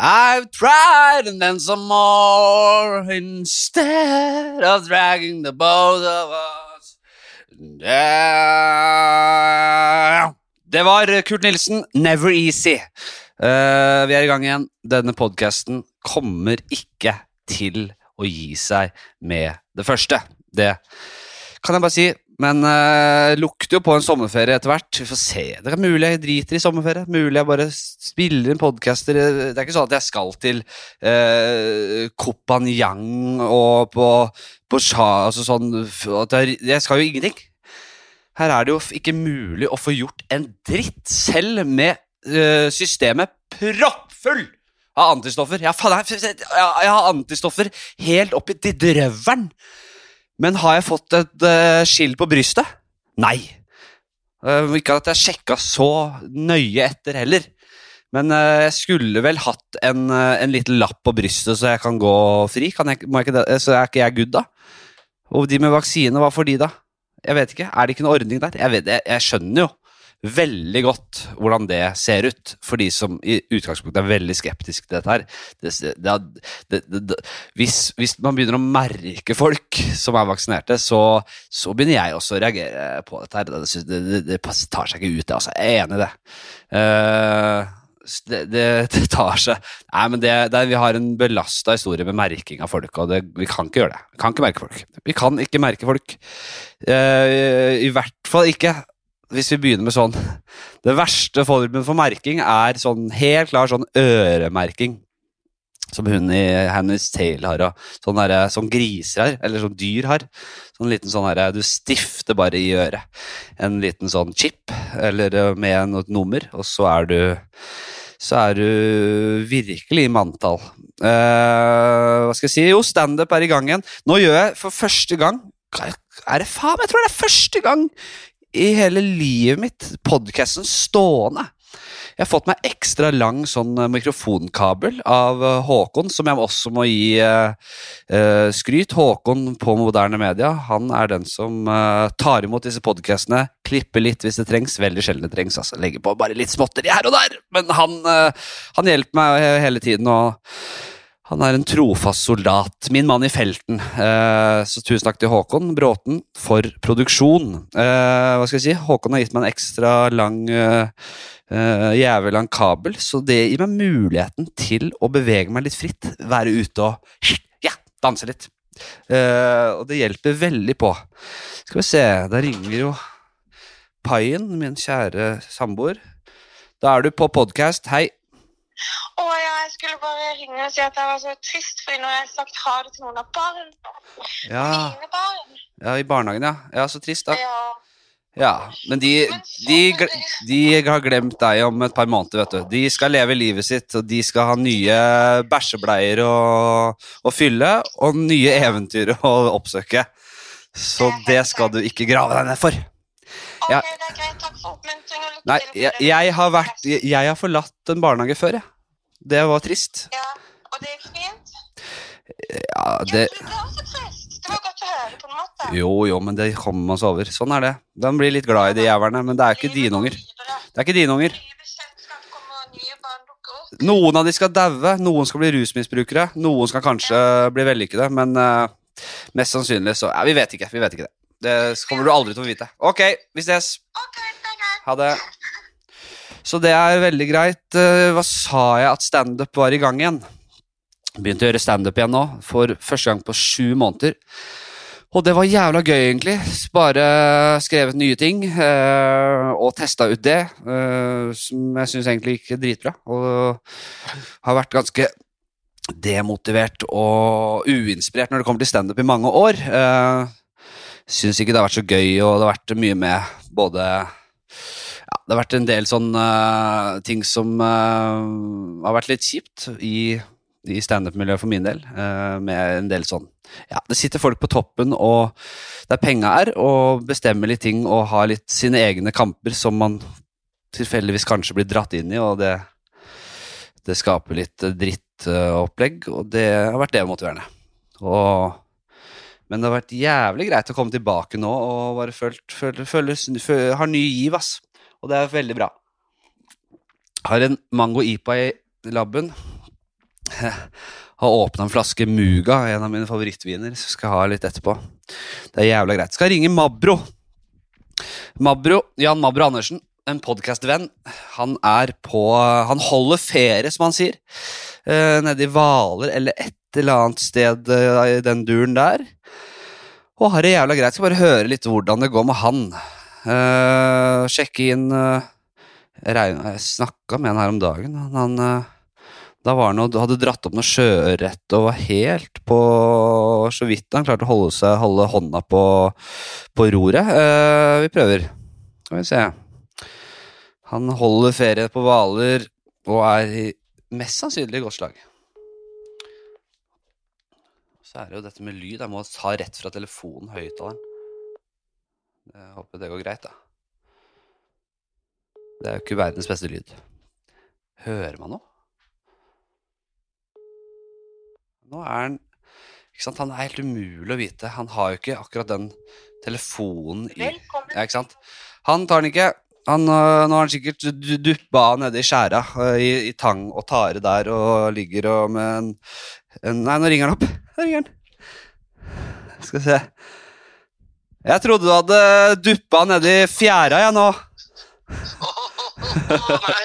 I've tried and then some more instead of dragging the both of us down. Det var Kurt Nilsen, Never Easy. Uh, vi er i gang igjen. Denne podkasten kommer ikke til å gi seg med det første. Det kan jeg bare si. Men uh, lukter jo på en sommerferie etter hvert. Vi får se. Det er mulig jeg driter i sommerferie. Mulig jeg bare spiller inn podcaster. Det er ikke sånn at jeg skal til uh, Kopanjang og på, på Sha, altså sånn jeg, jeg skal jo ingenting. Her er det jo ikke mulig å få gjort en dritt, selv med uh, systemet proppfull av antistoffer. Ja, faen, jeg, jeg, jeg har antistoffer helt oppi drøvelen. Men har jeg fått et uh, skill på brystet? Nei. Uh, ikke at jeg sjekka så nøye etter heller. Men uh, jeg skulle vel hatt en, en, liten lapp på brystet så jeg kan gå fri. Kan jeg, ikke så er ikke jeg good, da? Og de med vaksine, hva får de, da? Jeg vet ikke. Er det ikke noe ordning der? Jeg, vet, jeg, jeg skjønner jo veldig godt hvordan det ser ut, for de som i utgangspunktet er veldig skeptiske til dette her. Det, det, det, hvis, hvis, man begynner å merke folk som er vaksinerte, så, så begynner jeg også å reagere på dette her. Det, tar seg ikke ut, altså. Jeg er enig i det. Uh, det, det, det, tar seg Nei, men det, det, Vi har en belasta historie med merking av folk, og vi kan ikke gjøre det. Vi kan ikke merke folk. Vi kan ikke merke folk. Uh, I hvert fall ikke hvis vi begynner med sånn Det verste formen for merking er sånn helt klar sånn øremerking. Som hun i Hannis Tale har, sånn, der, sånn griser har, eller sånn dyr har. Sånn liten sånn her, Du stifter bare i øret. En liten sånn chip, eller eh, med et nummer, og så er du så er du virkelig i manntall. Uh, hva skal jeg si? Jo, standup er i gang igjen. Nå gjør jeg for første gang Er det faen? Jeg tror det er første gang i hele livet mitt podkasten stående. Jeg har fått meg ekstra lang sånn eh, mikrofonkabel av eh, Håkon, som jeg også må gi uh, uh, skryt. Håkon på Moderne Media. Han er den som uh, tar imot disse podkastene, klipper litt hvis det trengs. Veldig sjelden det trengs. altså Legger på bare litt småtteri her og der. Men han, han hjelper meg hele tiden. og han er en trofast soldat. Min mann i felten. Eh, så tusen takk til Håkon Bråten for produksjon. Eh, hva skal jeg si? Håkon har gitt meg en ekstra lang eh, eh jævlig lang kabel, så det gir meg muligheten til å bevege meg litt fritt. Være ute og ja, danse litt. Eh, og det hjelper veldig på. Skal vi se, da ringer jo Paien, min kjære samboer. Da er du på podkast. Hei. Å jeg skulle bare ringe og si at jeg var så trist, fordi nå har jeg sagt ha det til noen av barn. Ja. Mine barn. Ja, i barnehagen, ja. Ja, Så trist, da. Ja. Ja, men de, de, de, har glemt deg om et par måneder, vet du. De skal leve livet sitt, og de skal ha nye bæsjebleier å, å fylle, og nye eventyr å oppsøke. Så det skal du ikke grave deg ned for. Ok, det er greit. Takk for oppmuntring og lykke Nei. Jeg, jeg, har vært, jeg, jeg, har forlatt en barnehage før, jeg. Det var trist. Ja, Og det gikk fint? Ja, det ja, Det var også trist. Det var godt å høre, på en måte. Jo, jo, men det kommer man seg over. Sånn er det. De blir litt glad i de jævlene, men det er ikke dine unger. Det er ikke dine unger. Noen av de skal daue, noen skal bli rusmisbrukere, noen skal kanskje bli vellykkede, men uh, mest sannsynlig så Ja, vi vet ikke. Vi vet ikke det. Det kommer du aldri til å vite. Ok, vi ses. Ha det. Så det er veldig greit. Eh, hva sa jeg at standup var i gang igjen? Begynte å gjøre standup igjen nå, for første gang på sju måneder. Og det var jævla gøy, egentlig. Bare skrevet nye ting øh, og testa ut det. Øh, som jeg syns egentlig gikk dritbra. Og har vært ganske demotivert og uinspirert når det kommer til standup i mange år. Uh, syns ikke det har vært så gøy, og det har vært mye med både ja, Det har vært en del sånne uh, ting som uh, har vært litt kjipt i, i standup-miljøet for min del. Uh, med en del sånn Ja, det sitter folk på toppen, og der penga er, og bestemmer litt ting og har litt sine egne kamper som man tilfeldigvis kanskje blir dratt inn i, og det, det skaper litt drittopplegg, og det har vært demotiverende. Og men det har vært jævlig greit å komme tilbake nå og bare følt, føl, føl, føl, har ny giv, ass. Og det er veldig bra. Har en mango ipa i laben. har åpna en flaske Muga, en av mine favorittviner. Så skal jeg ha litt etterpå. Det er jævla greit. Skal ringe Mabro. Mabro, Jan Mabro Andersen, en podkastvenn. Han er på Han holder ferie, som han sier. Eh, nede i Hvaler eller et eller annet sted eh, i den duren der. Og har det jævla greit. Skal bare høre litt hvordan det går med han. Eh, sjekke inn uh, Jeg, snakka med han her om dagen. Han, eh, da var han hadde dratt opp noe sjøørret og var helt på Så vidt han klarte å holde, seg, holde hånda på, på roret. Vi prøver. Skal vi se. Han holder ferie på Hvaler og er i mest sannsynlig i godt slag. Så er det jo dette med lyd. Jeg må ta rett fra telefonen, høyttaleren. Jeg håper det går greit, da. Det er jo ikke verdens beste lyd. Hører man noe? Nå er han ikke sant? Han er helt umulig å vite. Han har jo ikke akkurat den telefonen i. Ja, ikke sant? Han tar den ikke. Han, øh, nå har han sikkert du- duppa nede i skjæra øh, i, i tang og tare der og ligger og med en, en Nei, nå ringer han opp. Nå ringer han. Skal vi se. Jeg trodde du hadde duppa nedi fjæra, jeg, nå. Nei,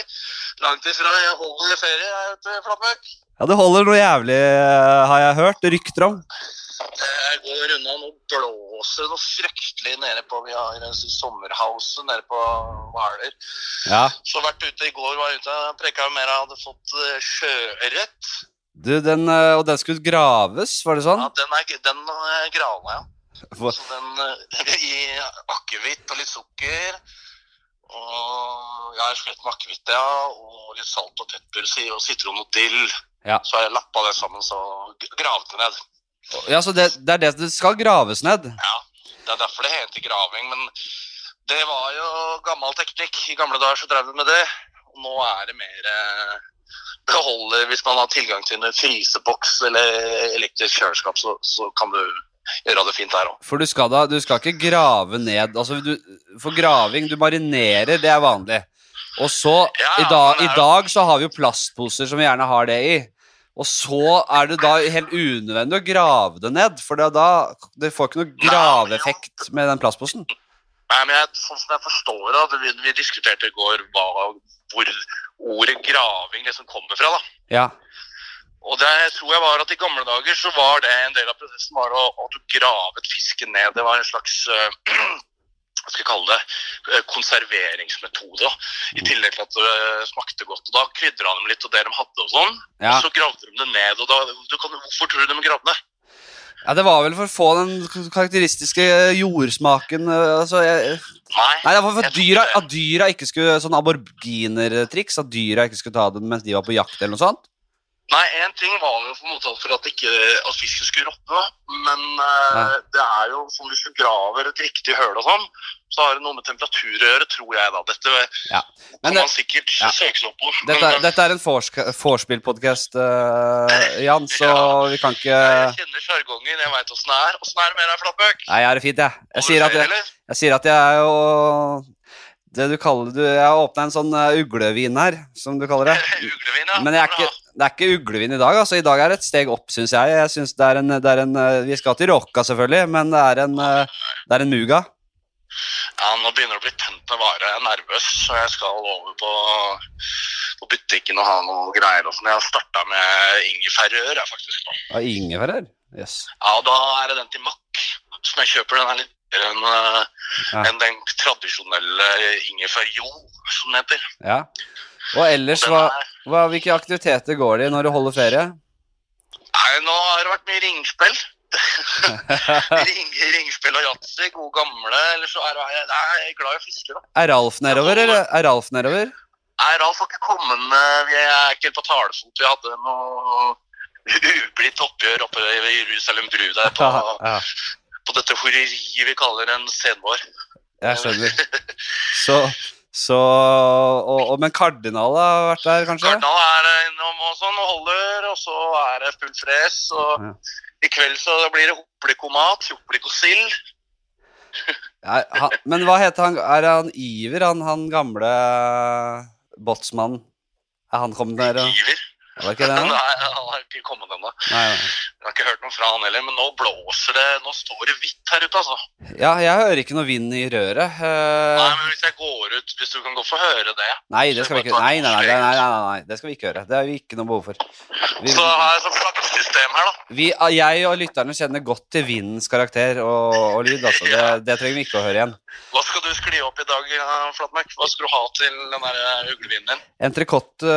langt ifra. Jeg holder ferie, jeg vet du, Flatmøkk. Ja, det holder noe jævlig, øh, har jeg hørt. Rykter om. Jeg går unna, nå blåser noe fryktelig nede på Vi har en nede på Hvaler. Ja. Så vært ute i går, var ute og preka mer. Hadde fått eh, sjøørret. Du, den, øh, og den skulle graves, var det sånn? Ja, den er den er grana, ja. Hvor- Så den eh, i akevitt og litt sukker. Og jeg har slett med akevitt, ja. Og litt salt og pepper og sitron og dill. Ja. Så har jeg lappa det sammen, så gravd det ned. Ja, så det, det er det det skal graves ned? Ja, det er derfor det heter graving. Men det var jo gammel teknikk. I gamle dager så drev vi med det. Og nå er det mer beholder holder hvis man har tilgang til en fryseboks eller elektrisk kjøleskap, så, så kan du gjøre det fint der òg. For du skal da, du skal ikke grave ned altså du, For graving, du marinerer, det er vanlig. Og så, Ja, i, dag, i dag så har vi jo plastposer som vi gjerne har det i. Og så er det da helt unødvendig å grave det ned, for det, da, det får ikke noe graveeffekt med den plastposen. Nei, men jeg, sånn som jeg forstår det, vi, vi diskuterte i går hva, hvor ordet graving liksom kommer fra. da. Ja. Og det tror jeg var at I gamle dager så var det en del av prosessen var å, at du gravet fisken ned. Det var en slags eh, hva skal jeg kalle det, eh, konserveringsmetode. I tillegg til at det eh, smakte godt. og Da krydra de litt av det de hadde. og sånn. Ja. Og så gravde de det ned. og da, du kan, Hvorfor tror du de gravde det? ja, det var vel for å få den karakteristiske jordsmaken altså, jeg, Nei, Nei, det var for at dyra, at dyra ikke skulle Sånn aborginertriks, at dyra ikke skulle ta den mens de var på jakt eller noe sånt. Nei, én ting var jo en måte for at, ikke, at fisken skulle råtne. Men uh, det er jo som hvis du graver et riktig høl og sånn, så har det noe med temperatur å gjøre, tror jeg da. Dette Ja. kan det, man sikkert ja. søke seg opp på. dette, Men, er- eh, dette er en vorspiel-podkast, Jan, så vi kan ikke jeg kjenner sjargongen, jeg veit åssen det er. Åssen er det med deg, Flatbøk? Nei, jeg har det fint, jeg. Jeg sier at jeg, jeg, sier at jeg er jo det du kaller du, Jeg har åpna en sånn eh, uglevin her, som du kaller det. Uglevin, ja. Men jeg er ikke, det er ikke uglevin i dag. altså I dag er det et steg opp, syns jeg. jeg synes det er en, det er en, eh, Vi skal til Rocca, selvfølgelig, men det er en, eh, det er en Muga. Ja, nå begynner det å bli tent med vare. Jeg er nervøs, så jeg skal over på, på butikken og ha noe greier. og sånn. Jeg har starta med ingefærrør, jeg, faktisk. nå. Ja, ingefærrør? Yes. Ja, og da er det den til Mack som jeg kjøper. Den er litt bedre enn eh, Ja. en den tradisjonelle ingefærjo, som den heter. Ja. Og ellers, hva, hva, hvilke aktiviteter går det i når du holder ferie? nei, nå har det vært mye ringspill. Ring, ringspill og yatzy, gode gamle. Eller så er jeg, jeg er glad i å fiske, da. Er Ralf nedover, eller? Er Ralf nedover? Nei, Ralf har ikke kommet Vi er ikke på talefot. Vi hadde noe ublidt oppgjør oppe i Jerusalem bru der på, ja, på dette horeriet vi kaller en senvår. jeg skjønner. Så, så og, og, Men Kardinal har vært der, kanskje? Kardinal er innom og sånn og holder, og så er det full fres. Og Ja. i kveld så blir det hoplikomat, hoplikosild. Han, men hva heter han? Er han Iver, han, han gamle båtsmannen? Er han kommet der? og- Iver. Var ikke det? Nei, han har ikke kommet ennå. Jeg har ikke hørt noe fra han heller, men nå blåser det. Nå står det hvitt her ute, altså. Ja, jeg hører ikke noe vind i røret. Uh... Nei, men hvis jeg går ut, hvis du kan gå få høre det. Nei, det skal vi ikke Nei, nei, nei, nei, nei, nei, det skal vi ikke høre. Det har vi ikke noe behov for. Vi, Så har jeg et sånt flaggssystem her, da. vi, jeg og lytterne kjenner godt til vindens karakter og, og lyd. Altså. Det, det trenger vi ikke å høre igjen. Hva skal du skli opp i dag, ja, Flatmark? Hva skal du ha til den der uglevinden din? Entrecôte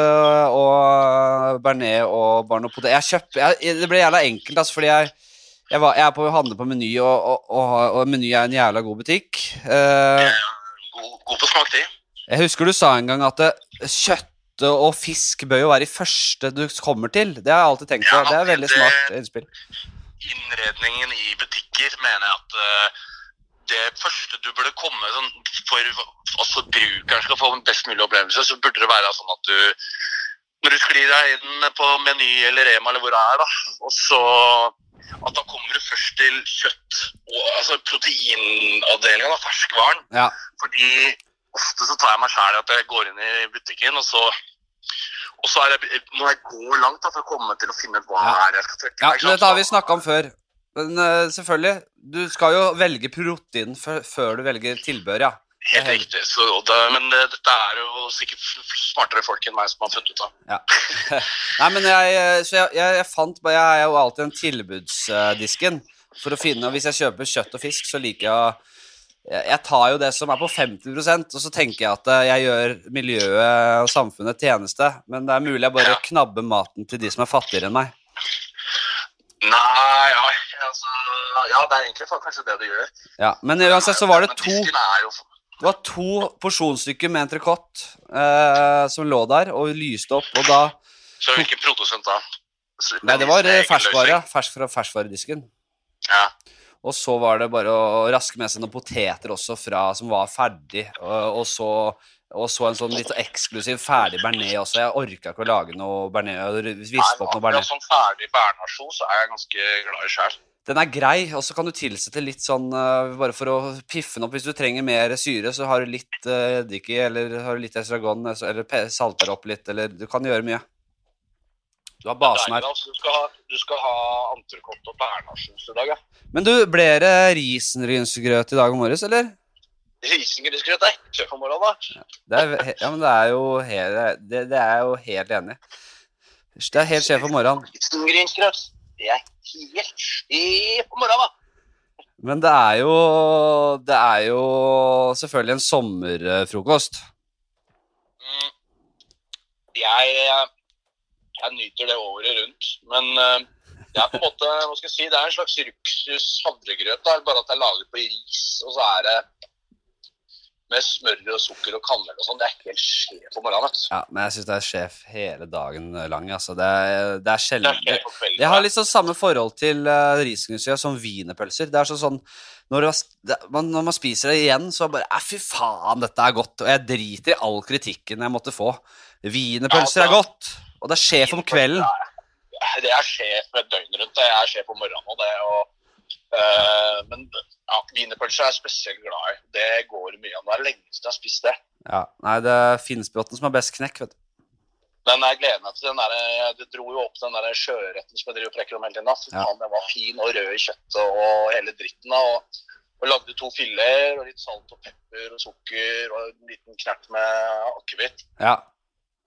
og bearnés og barn og potet. Jeg kjøp, jeg, det ble jævla enkelt, altså, fordi jeg, jeg, var, jeg er på handle på Meny, og, og, og, og Meny er en jævla god butikk. Uh, God, god på smak, de. jeg husker du sa en gang at kjøtt og fisk bør jo være i første du kommer til. Det har jeg alltid tenkt på. Ja, Det er veldig det- smart innspill. Innredningen i butikker mener jeg at eh, det første du burde komme sånn, for altså brukeren skal få en best mulig opplevelse, så burde det være sånn at du når du sklir deg inn på Meny eller Rema eller hvor det er, da, og så at da kommer du først til kjøtt og altså proteinavdelinga, da, ferskvaren. Ja. Fordi ofte så tar jeg meg sjæl i at jeg går inn i butikken, og så og så er jeg, når jeg går langt da, for å komme til å finne ut hva Ja. er jeg skal trekke Ja, meg, dette har vi snakka om før. Men uh, selvfølgelig, du skal jo velge protein før, før du velger tilbør, ja. Helt riktig. Så, det, men det, dette er jo sikkert smartere folk enn meg som har funnet ut av. ja. Nei, men jeg, øh, så jeg, jeg, jeg fant bare Jeg er jo alltid en tilbudsdisken for å finne hvis jeg kjøper kjøtt og fisk, så liker jeg å jeg tar jo det som er på 50% og så tenker jeg at øh, jeg gjør miljøet og samfunnet tjeneste. Men det er mulig jeg bare Ja. knabber maten til de som er fattigere enn meg. Nei, ja, altså, ja, det er egentlig kanskje det du gjør. Ja, Men uansett så var det to Det var to porsjonsstykker med entrecôte eh, som lå der og lyste opp, og da Så hvilken produsent da? Nei, det var eh, ferskvare. Fersk fra ferskvaredisken. Ja. Og så var det bare å raske med seg noen poteter også fra, som var ferdig. Og, og, så, og så en sånn litt eksklusiv ferdig bearnés også. Jeg orka ikke å lage noe bearnés. Vispe opp noe bearnés. Sånn ferdig bernasjos er jeg ganske glad i sjøl. Den er grei, og så kan du tilsette litt sånn eh, bare for å piffe den opp. Hvis du trenger mer syre, så har du litt uh, eddik i, eller har du litt estragon, eh, eller salter opp litt, eller du kan gjøre mye. Du har basen her. Altså, du skal ha, du skal ha entrecôte og bernasjos i dag, ja. Men du, ble det risengrynsgrøt i dag morges, eller? Risengrynsgrøt er ikke for morgenen, da. Det er, ja, men det er jo helt, det, det er jo helt enig i. Det er helt sjef om morgenen. Risengrynsgrøt, det er helt sjef på morgenen, da. Men det er jo Det er jo selvfølgelig en sommerfrokost. Mm. Jeg, jeg nyter det året rundt, men eh, det er på en måte, hva skal jeg si, det er en slags luksus havregrøt, bare at det er laget på ris, og så er det med smør og sukker og kanel og sånn. Det er helt sjef om morgenen. Altså. Ja, men jeg syns det er sjef hele dagen lang. Altså. Det, er, det er Det er sjelden på kvelden. Jeg har litt sånn samme forhold til uh, risengrynsgrøt som wienerpølser. Det er sånn sånn når, det, man, når man spiser det igjen, så bare «Æ, Fy faen, dette er godt. Og jeg driter i all kritikken jeg måtte få. Wienerpølser Ja, er godt. Og det er sjef om kvelden. Det er sjef døgnet døgn rundt. Jeg er sjef om morgenen og det. Og, uh, men ja, wienerpølser er jeg spesielt glad i. Det går mye om. Det er lenge siden jeg har spist det. Ja, Nei, det er Finnsbråten som har best knekk, vet du. Men jeg gleder meg til den der, Det dro jo opp den der sjøretten som jeg driver og prekker om hele tiden. Ja. Den var fin og rød i kjøttet og hele dritten. og, og lagde to fileter og litt salt og pepper og sukker og en liten knert med akevitt. Ja.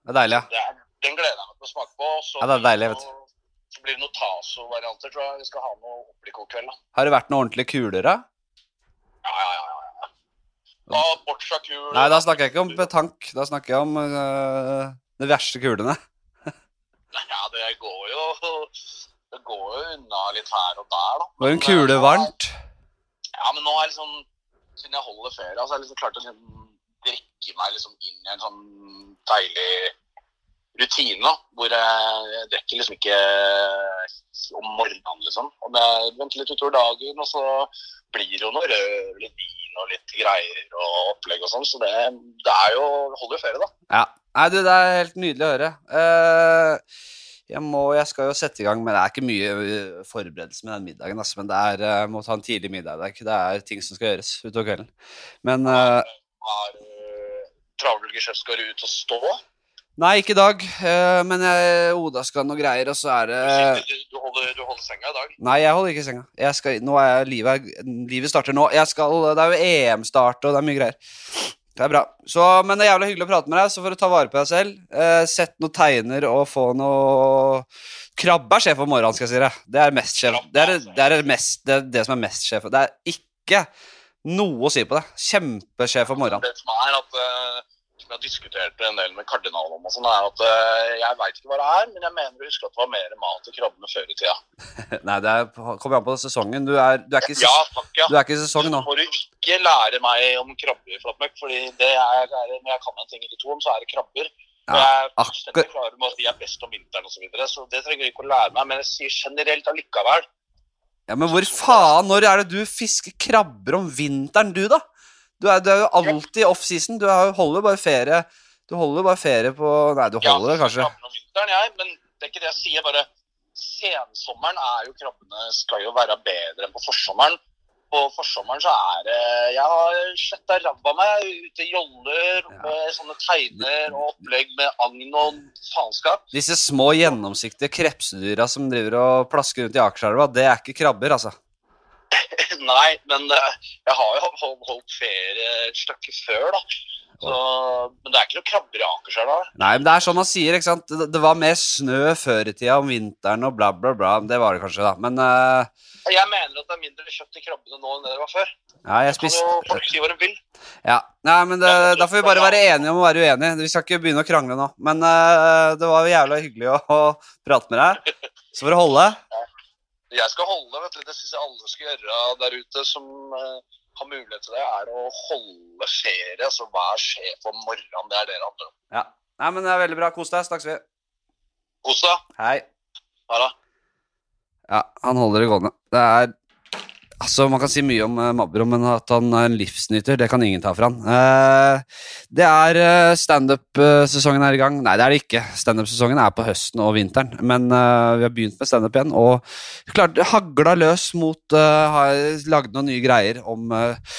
Det er deilig, ja. Det er- Den gleder jeg meg til å smake på. Så Ja, det er deilig, vet du. Så blir det noen taso-varianter, tror jeg. Vi skal ha noe opplikokveld. da. Har det vært noen ordentlige kuler, da? Ja. ja, ja. Da, kul. Nei, da snakker jeg ikke om betank Da snakker jeg om uh, de verste kulene. Ja, det går jo Det går jo unna litt her og der, da. Var en kule eh, varmt? Ja, men nå er liksom Siden jeg holder ferie, så har jeg liksom klart å liksom drikke meg liksom inn i en sånn deilig rutine. da, Hvor jeg drikker liksom ikke om morgenen, liksom. Og jeg venter litt utover dagen, og så blir det jo noe rød, vin og litt greier og opplegg og sånn. Så det, det er jo Holder jo ferie, da. Ja. Nei, du, det er helt nydelig å høre. Uh, jeg, må, jeg skal jo sette i gang men Det er ikke mye øh, forberedelse med den middagen, altså, men det er, jeg må ta en tidlig middag. Det er, det er ting som skal gjøres utover kvelden. Men uh, Har uh, Travelgeskjeft skal du ut og stå? Nei, ikke i dag, eh, men jeg Oda skal noe greier, og så er det Du, du, holder, du holder senga i dag. Nei, jeg holder ikke senga. Jeg skal, nå er livet, livet starter nå. Jeg skal, det er jo EM-start, og det er mye greier. Det er bra. Så, men det er jævlig hyggelig å prate med deg, så får du ta vare på deg selv. Eh, sett noen tegner og få noe Krabbe er sjef om morgenen, skal jeg si deg. Det er mest sjef. Det er det, er mest, det, er det som er mest sjef. Det er ikke noe å si på det. Kjempesjef om morgenen. Det som er at eh, som jeg har diskutert en del med kardinalen om, og sånn, er at eh, jeg veit ikke hva det er, men jeg mener å huske at det var mer mat til krabbene før i tida. Nei, det er, kommer an på sesongen. Du er, du er, ikke, Ja, takk, ja. du er ikke i sesong nå. Må du ikke lære meg om krabber, Flatmøkk, fordi det er, er, når jeg kan en ting eller to om, så er det krabber. Ja, jeg er fullstendig klar over at de er best om vinteren osv., så, videre, så det trenger du ikke å lære meg. Men jeg sier generelt allikevel. Ja, Men hvor faen, når er det du fisker krabber om vinteren, du, da? Du er, du er jo alltid off-season. Du jo- holder bare ferie Du holder bare ferie på Nei, du Ja, holder det kanskje. om vinteren, jeg, men det er ikke det jeg sier. bare Sensommeren er jo krabbene skal jo være bedre enn på forsommeren. På forsommeren så er det Jeg har sletta ræva meg ute i joller Ja. med sånne teiner og opplegg med agn og faenskap. Disse små, gjennomsiktige krepsedyra som driver og plasker rundt i Akerselva, det er ikke krabber, altså. Nei, men eh, jeg har jo holdt, ferie et stykke før, da. Så, men det er ikke noe krabber i da? Nei, men det er sånn man sier, ikke sant. Det, var mer snø før i tida om vinteren og bla, bla, bla. Det var det kanskje, da. Men uh... Jeg mener at det er mindre kjøtt i krabbene nå enn det det var før. ja, jeg Kan jo spiste folk si hva de vil. Ja. Nei, men det, da får vi bare være enige om å være uenige. Vi skal ikke begynne å krangle nå. Men uh, det var jo jævla hyggelig å, å prate med deg. Så får det holde. Jeg skal holde, vet du. Det syns jeg alle skal gjøre der ute som uh, har mulighet til det, er å holde ferie. Altså vær sjef om morgenen. Det er dere andre. Ja. Nei, men det er veldig bra. Kos deg. Snakkes vi. Kos deg. Hei. Ha det. Ja, han holder det gående. Det er Altså, Man kan si mye om uh, Mabro, men at han er en livsnyter, det kan ingen ta fra han. Uh, det er uh, standup-sesongen er i gang. Nei, det er det ikke. Standup-sesongen er på høsten og vinteren, men uh, vi har begynt med standup igjen. Og klart, hagla løs mot uh, Har lagd noen nye greier om uh,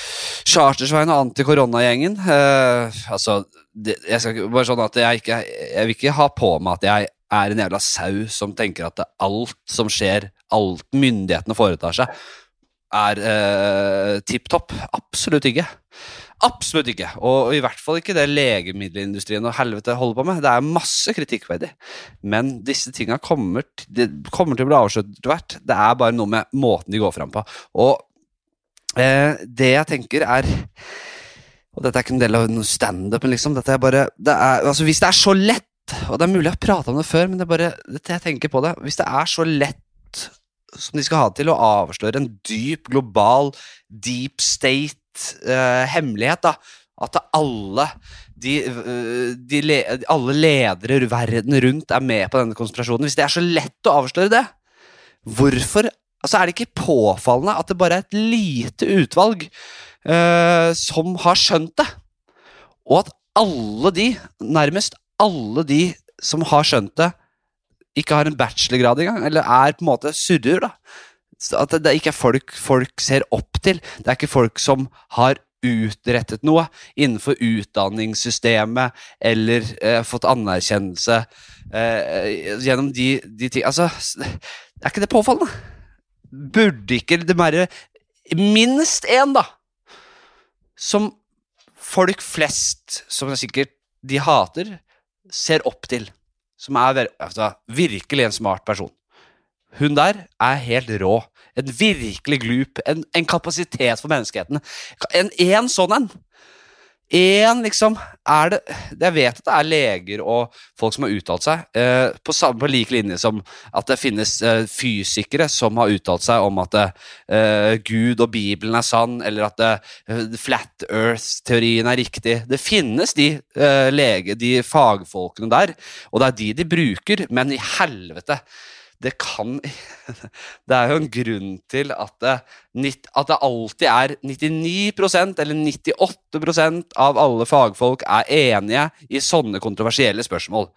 Chartersveien og anti-korona-gjengen. Eh, altså, det, jeg skal bare sånn at jeg ikke Jeg vil ikke ha på meg at jeg er en jævla sau som tenker at alt som skjer, alt myndighetene foretar seg, er eh, tipp topp. Absolutt ikke. Absolutt ikke. Og i hvert fall ikke det legemiddelindustrien og helvete holder på med. Det er masse kritikkverdig. Men disse tinga kommer, kommer til å bli avsluttet etter hvert. Det er bare noe med måten de går fram på. Og eh, det jeg tenker er Og dette er ikke en del av noe standup, men liksom, dette er bare det er, altså, Hvis det er så lett, og det er mulig jeg har prata om det før, men det er bare jeg tenker på det Hvis det er så lett som de skal ha til å avsløre en dyp, global, deep state-hemmelighet, da. At alle de, øh, de le, alle ledere verden rundt er med på denne konspirasjonen. Hvis det er så lett å avsløre det, hvorfor altså er det ikke påfallende at det bare er et lite utvalg øh, som har skjønt det? Og at alle de, nærmest alle de som har skjønt det, ikke har en bachelorgrad engang, eller er på en måte surrer, da. At det, ikke er folk folk ser opp til. Det er ikke folk som har utrettet noe innenfor utdanningssystemet eller eh, fått anerkjennelse eh, gjennom de, de ting Altså, er ikke det påfallende? Burde ikke det være minst én, da, som folk flest, som sikkert de hater, ser opp til? Som er altså, virkelig en smart person. Hun der er helt rå. En virkelig glup. En, en kapasitet for menneskeheten. En, en sånn en. En, liksom er det, Jeg vet at det er leger og folk som har uttalt seg, eh, på, på lik linje som at det finnes eh, fysikere som har uttalt seg om at eh, Gud og Bibelen er sann, eller at eh, Flat Earth-teorien er riktig. Det finnes de eh, lege, de fagfolkene der, og det er de de bruker, men i helvete det kan Det er jo en grunn til at det, at det alltid er 99% eller 98% av alle fagfolk er enige i sånne kontroversielle spørsmål.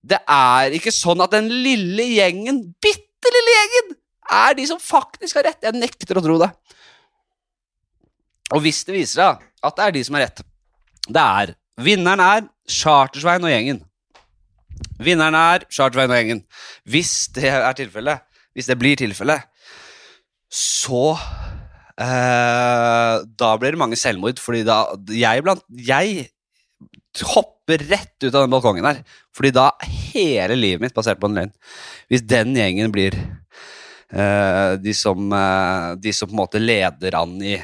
Det er ikke sånn at den lille gjengen, bitte lille gjengen, er de som faktisk har rett. Jeg nekter å tro det. Og hvis det viser seg at det er de som har rett, det er Vinneren er Chartersveien og gjengen. Vinneren er Chartveien og gjengen. Hvis det er tilfellet, hvis det blir tilfellet, så eh, Da blir det mange selvmord, fordi da Jeg blant Jeg hopper rett ut av den balkongen her. Fordi da er hele livet mitt basert på en løgn. Hvis den gjengen blir eh, de, som, eh, de som på en måte leder an i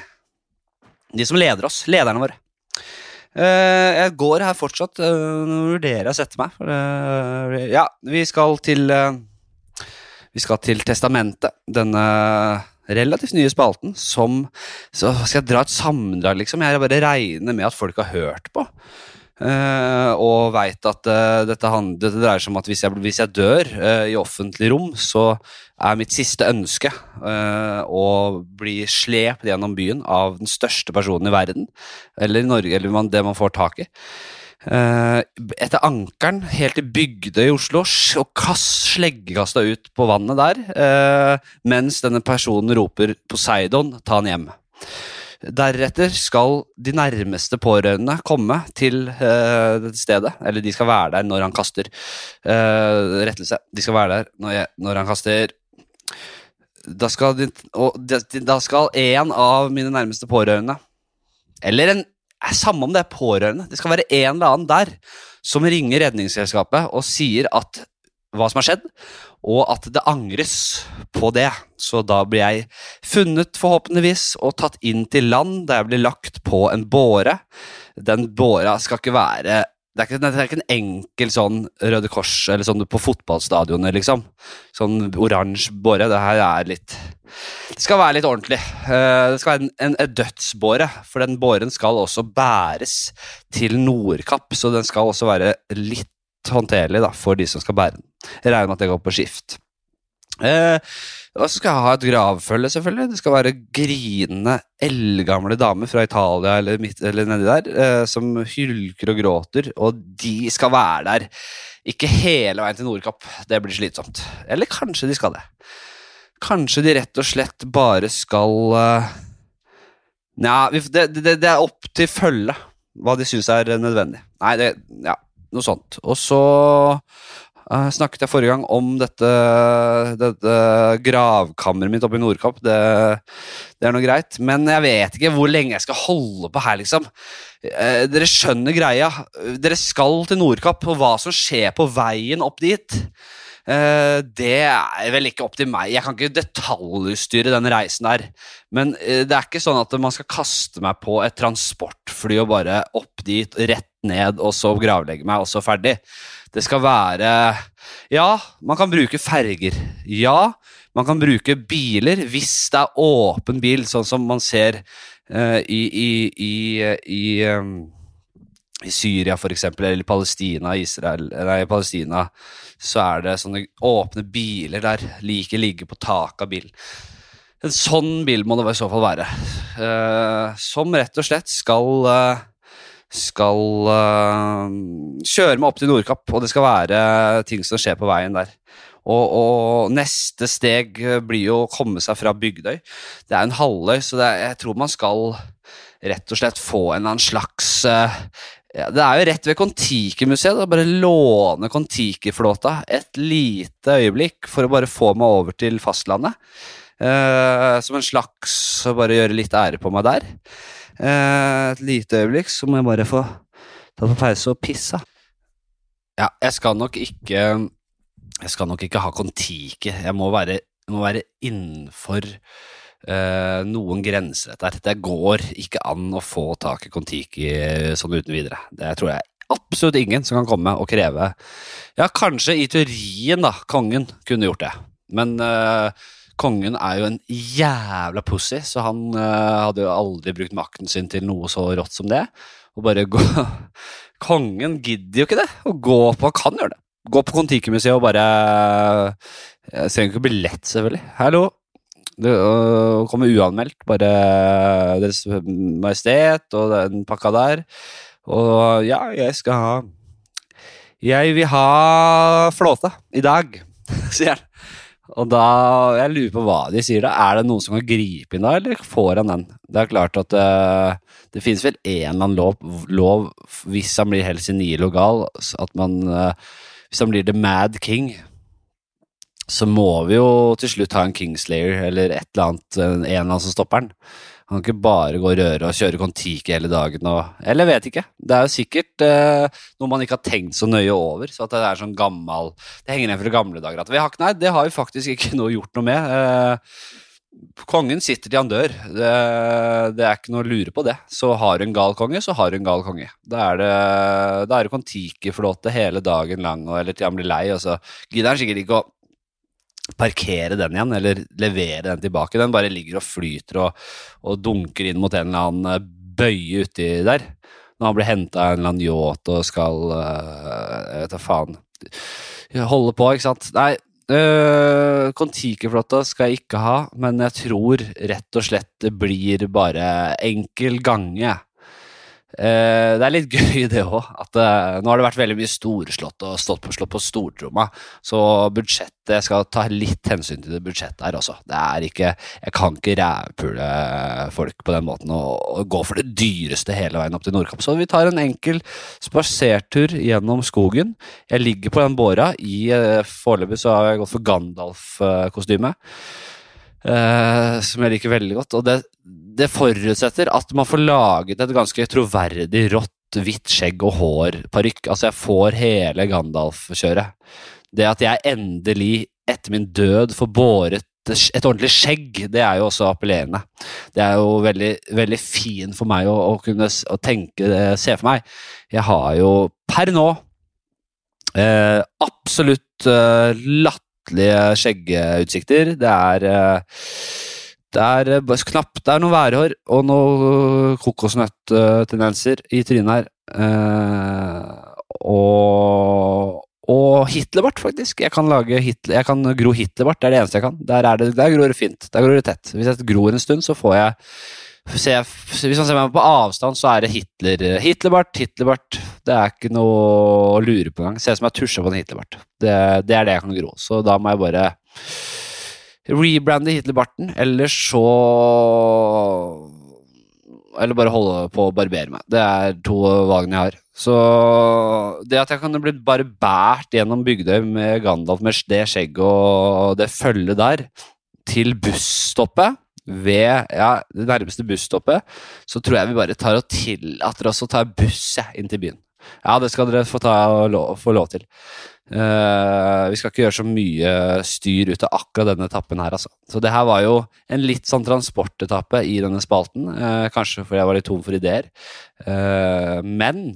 De som leder oss. Lederne våre. Eh, jeg går her fortsatt. Uh, nå vurderer jeg å sette meg. Eh, ja, vi skal til eh, Vi skal til Testamentet. Denne relativt nye spalten som Så skal jeg dra et sammendrag, liksom. Jeg bare regner med at folk har hørt på. Eh, og veit at eh, dette, handler, dette dreier seg om at hvis jeg, hvis jeg dør eh, i offentlig rom, så er mitt siste ønske å bli slept gjennom byen av den største personen i verden, eller i Norge, eller det man får tak i. Etter ankeren helt til Bygdøy i Oslo, og kast, sleggekasta ut på vannet der, mens denne personen roper 'Poseidon, ta han hjem'. Deretter skal de nærmeste pårørende komme til uh, stedet. Eller de skal være der når han kaster. Uh, rettelse. De skal være der når, jeg, når han kaster. Da skal, de, og de, da skal en av mine nærmeste pårørende Eller en Samme om det er pårørende. Det skal være en eller annen der som ringer Redningsselskapet og sier at hva som har skjedd, og at det angres på det. Så da blir jeg funnet, forhåpentligvis, og tatt inn til land, der jeg blir lagt på en båre. Den båra skal ikke være det er, ikke, det er ikke en enkel sånn Røde Kors eller sånn på fotballstadionet, liksom. Sånn oransje båre. Det her er litt Det skal være litt ordentlig. Eh, Det skal være en, en, en dødsbåre, for den båren skal også bæres til Nordkapp, så den skal også være litt håndterlig da, for de som skal bære den. Jeg regner med at det går på skift. Eh, og så skal jeg ha et gravfølge, selvfølgelig. Det skal være grinende, eldgamle damer fra Italia eller, midt, eller nedi der eh, som hylker og gråter, og de skal være der. Ikke hele veien til Nordkapp, det blir slitsomt. Eller kanskje de skal det. Kanskje de rett og slett bare skal uh, Nja, det, det, det er opp til følget hva de syns er nødvendig. Nei, det Ja, noe sånt. Og så uh, snakket jeg forrige gang om dette, dette gravkammeret mitt oppe i Nordkapp. Det, det er noe greit. Men jeg vet ikke hvor lenge jeg skal holde på her, liksom. Uh, dere skjønner greia. Dere skal til Nordkapp, og hva som skjer på veien opp dit. eh, det er vel ikke opp til meg. Jeg kan ikke detaljstyre den reisen der. Men det er ikke sånn at man skal kaste meg på et transportfly og bare opp dit, rett ned, og så gravlegge meg, og så ferdig. Det skal være Ja, man kan bruke ferger. Ja, man kan bruke biler hvis det er åpen bil, sånn som man ser uh, i, i, i, i, um i Syria, for eksempel, eller Palestina, Israel Nei, i Palestina, så er det sånne åpne biler der. Like ligger på taket av bilen. En sånn bil må det i så fall være. Uh, som rett og slett skal eh, skal uh, kjøre meg opp til Nordkapp, og det skal være ting som skjer på veien der. Og, og neste steg blir jo å komme seg fra Bygdøy. Det er en halvøy, så er, jeg tror man skal rett og slett få en annen slags uh, ja, Det er jo rett ved Kon-Tiki-museet. Bare låne Kon-Tiki-flåta et lite øyeblikk for å bare få meg over til fastlandet. Eh, som en slags bare gjøre litt ære på meg der. Eh, et lite øyeblikk, så må jeg bare få ta på pause og pisse. Ja, jeg skal nok ikke Jeg skal nok ikke ha Kon-Tiki. Jeg må være, må være innenfor uh, noen grenser dette. Det går ikke an å få tak i Kon-Tiki sånn uten videre. Det tror jeg absolutt ingen som kan komme og kreve Ja, kanskje i teorien, da. Kongen kunne gjort det. Men eh, kongen er jo en jævla pussy, så han uh, hadde jo aldri brukt makten sin til noe så rått som det. Og bare gå Kongen gidder jo ikke det. Å gå på Han kan gjøre det. Gå på Kon-Tiki-museet og bare Jeg trenger ikke billett, selvfølgelig. Hallo. Det uh, kommer uanmeldt. Bare Deres Majestet og den pakka der. Og ja, jeg skal ha Jeg vil ha flåte i dag, sier han. Og da, Jeg lurer på hva de sier da. Er det noen som kan gripe inn da, eller får han den? Det er klart at uh, det finnes vel en eller annen lov, lov hvis han blir helt senil og gal, at man uh, Hvis han blir the mad king, så må vi jo til slutt ha en Kingslayer eller et eller annet, en eller annen som stopper den. Han kan ikke bare gå og røre og kjøre Kon-Tiki hele dagen og Eller vet ikke. Det er jo sikkert eh, noe man ikke har tenkt så nøye over. Så at det er sånn gammel Det henger igjen fra gamle dager. At vi har, nei, det har vi faktisk ikke noe gjort noe med. Eh, kongen sitter til han dør. Det, det er ikke noe å lure på det. Så har du en gal konge, så har du en gal konge. Da er det, da det Kon-Tiki-flåte hele dagen lang, og, eller til han blir lei, og så gidder han sikkert ikke å parkere den igjen, eller levere den tilbake. Den bare ligger og flyter og, og dunker inn mot en eller annen eh, bøye uti der. Når han blir henta av en eller annen yacht og skal øh, Jeg vet da faen. Holde på, ikke sant. Nei, øh, Kon-Tiki-flåta skal jeg ikke ha, men jeg tror rett og slett det blir bare enkel gange. Eh, det er litt gøy, det òg. At eh, nå har det vært veldig mye storslått og stått på, slått på stortromma. Så budsjettet skal ta litt hensyn til det budsjettet her også. Det er ikke Jeg kan ikke rævpule folk på den måten og, og gå for det dyreste hele veien opp til Nordkapp. Så vi tar en enkel spasertur gjennom skogen. Jeg ligger på den båra. I uh, Foreløpig så har jeg gått for Gandalf-kostyme. Som jeg liker veldig godt. Og det, det forutsetter at man får laget et ganske troverdig rått, hvitt skjegg og hår-parykk. Altså, jeg får hele Gandalf-kjøret. Det at jeg endelig, etter min død, får båret et ordentlig skjegg, det er jo også appellerende. Det er jo veldig, veldig fin for meg å, å kunne å tenke, eh, se for meg. Jeg har jo per nå eh, absolutt eh, latterlige skjeggutsikter. Det er eh, det er eh, knapt Det er noe værhår og noe kokosnøtttendenser i trynet her. Eh, og og Hitlerbart, faktisk. Jeg kan, Hitler, jeg kan gro Hitlerbart, det er det eneste jeg kan. Der, er det, der gror det fint. Der gror det tett. Hvis jeg gror en stund, så får jeg jeg, Hvis man ser meg på avstand, så er det Hitler, Hitlerbart, Hitlerbart. Det er ikke noe å lure på engang. Ser ut som jeg tusjer på en Hitlerbart. Det, det er det jeg kan gro. Så da må jeg bare rebrande Hitlerbarten, eller så Eller bare holde på å barbere meg. Det er to valgene jeg har. Så det at jeg kan bli barbert gjennom Bygdøy med Gandalf med det skjegget og det følget der, til busstoppet ved ja, det nærmeste busstoppet, så tror jeg vi bare tar og tillater oss å ta buss inn til byen. Ja, det skal dere få, ta, lov, få lov til. Eh, vi skal ikke gjøre så mye styr ut av akkurat denne etappen her, altså. Så det her var jo en litt sånn transportetappe i denne spalten. Uh, kanskje fordi jeg var litt tom for ideer. Uh, men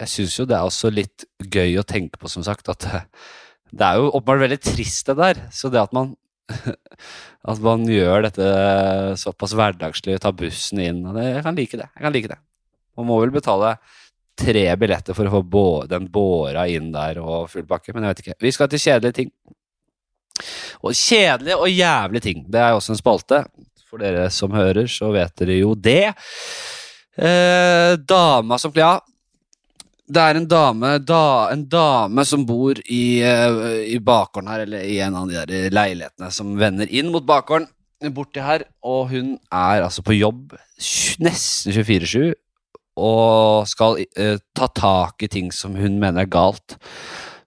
jeg syns jo det er også litt gøy å tenke på, som sagt, at det er jo åpenbart veldig trist, det der. Så det at man at man gjør dette såpass hverdagslig, tar bussen inn og det, Jeg kan like det. jeg kan like det. Man må vel betale tre billetter for å få den båra inn der og full pakke, men jeg vet ikke. Vi skal til kjedelige ting. Og kjedelige og jævlige ting. Det er også en spalte. For dere som hører, så vet dere jo det. Eh, dama som Ja, det er en dame, da, en dame som bor i, eh, i bakgården her, eller i en av de der leilighetene som vender inn mot bakgården borti her, og hun er altså på jobb nesten 24-7 og skal uh, ta tak i ting som hun mener er galt.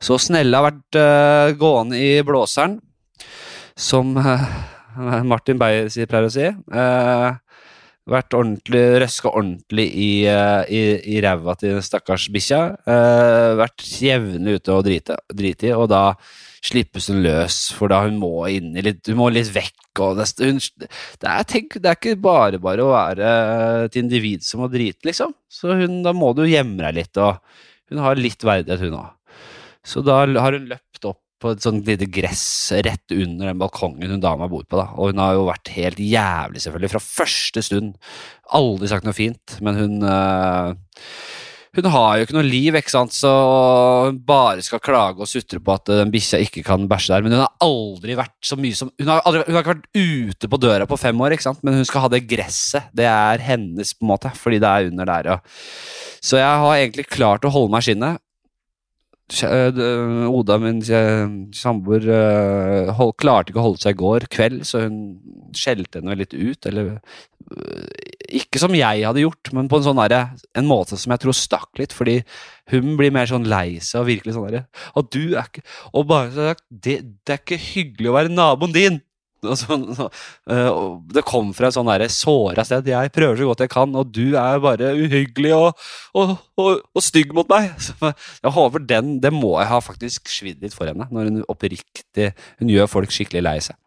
Så Snelle har vært uh, gående i blåseren, som uh, Martin Beyer pleier å si. Vært ordentlig, røska ordentlig i, i, i ræva til den stakkars bikkja. Vært jevnlig ute og drite, drite i, og da slippes hun løs, for da hun må inn i litt Hun må litt vekk. Og det, hun, det, er, tenk, det er ikke bare bare å være et individ som må drite, liksom. Så hun, da må du gjemme deg litt, og hun har litt verdighet, hun òg. Så da har hun løpt opp på et sånt lite gress rett under den balkongen hun dama bor på. da, Og hun har jo vært helt jævlig, selvfølgelig, fra første stund. Aldri sagt noe fint, men hun øh, Hun har jo ikke noe liv, ikke sant, så hun bare skal klage og sutre på at øh, den bikkja ikke kan bæsje der. Men hun har aldri vært så mye som Hun har, aldri, hun har ikke vært ute på døra på fem år, ikke sant, men hun skal ha det gresset. Det er hennes, på en måte, fordi det er under der. Ja. Så jeg har egentlig klart å holde meg i skinnet. eh, Oda, min samboer, eh, klarte ikke å holde seg i går kveld, så hun skjelte henne litt ut. Eller Ikke som jeg hadde gjort, men på en sånn der, En måte som jeg tror stakk litt, fordi hun blir mer sånn lei seg og virkelig sånn derre Og du er ikke Og bare sagt det, det er ikke hyggelig å være naboen din! Så, øh, og det kom fra et sånn såra sted. Jeg prøver så godt jeg kan, og du er bare uhyggelig og, og, og, og stygg mot meg. Så jeg håper den Det må jeg ha faktisk svidd litt for henne, når hun oppriktig Hun gjør folk skikkelig lei seg.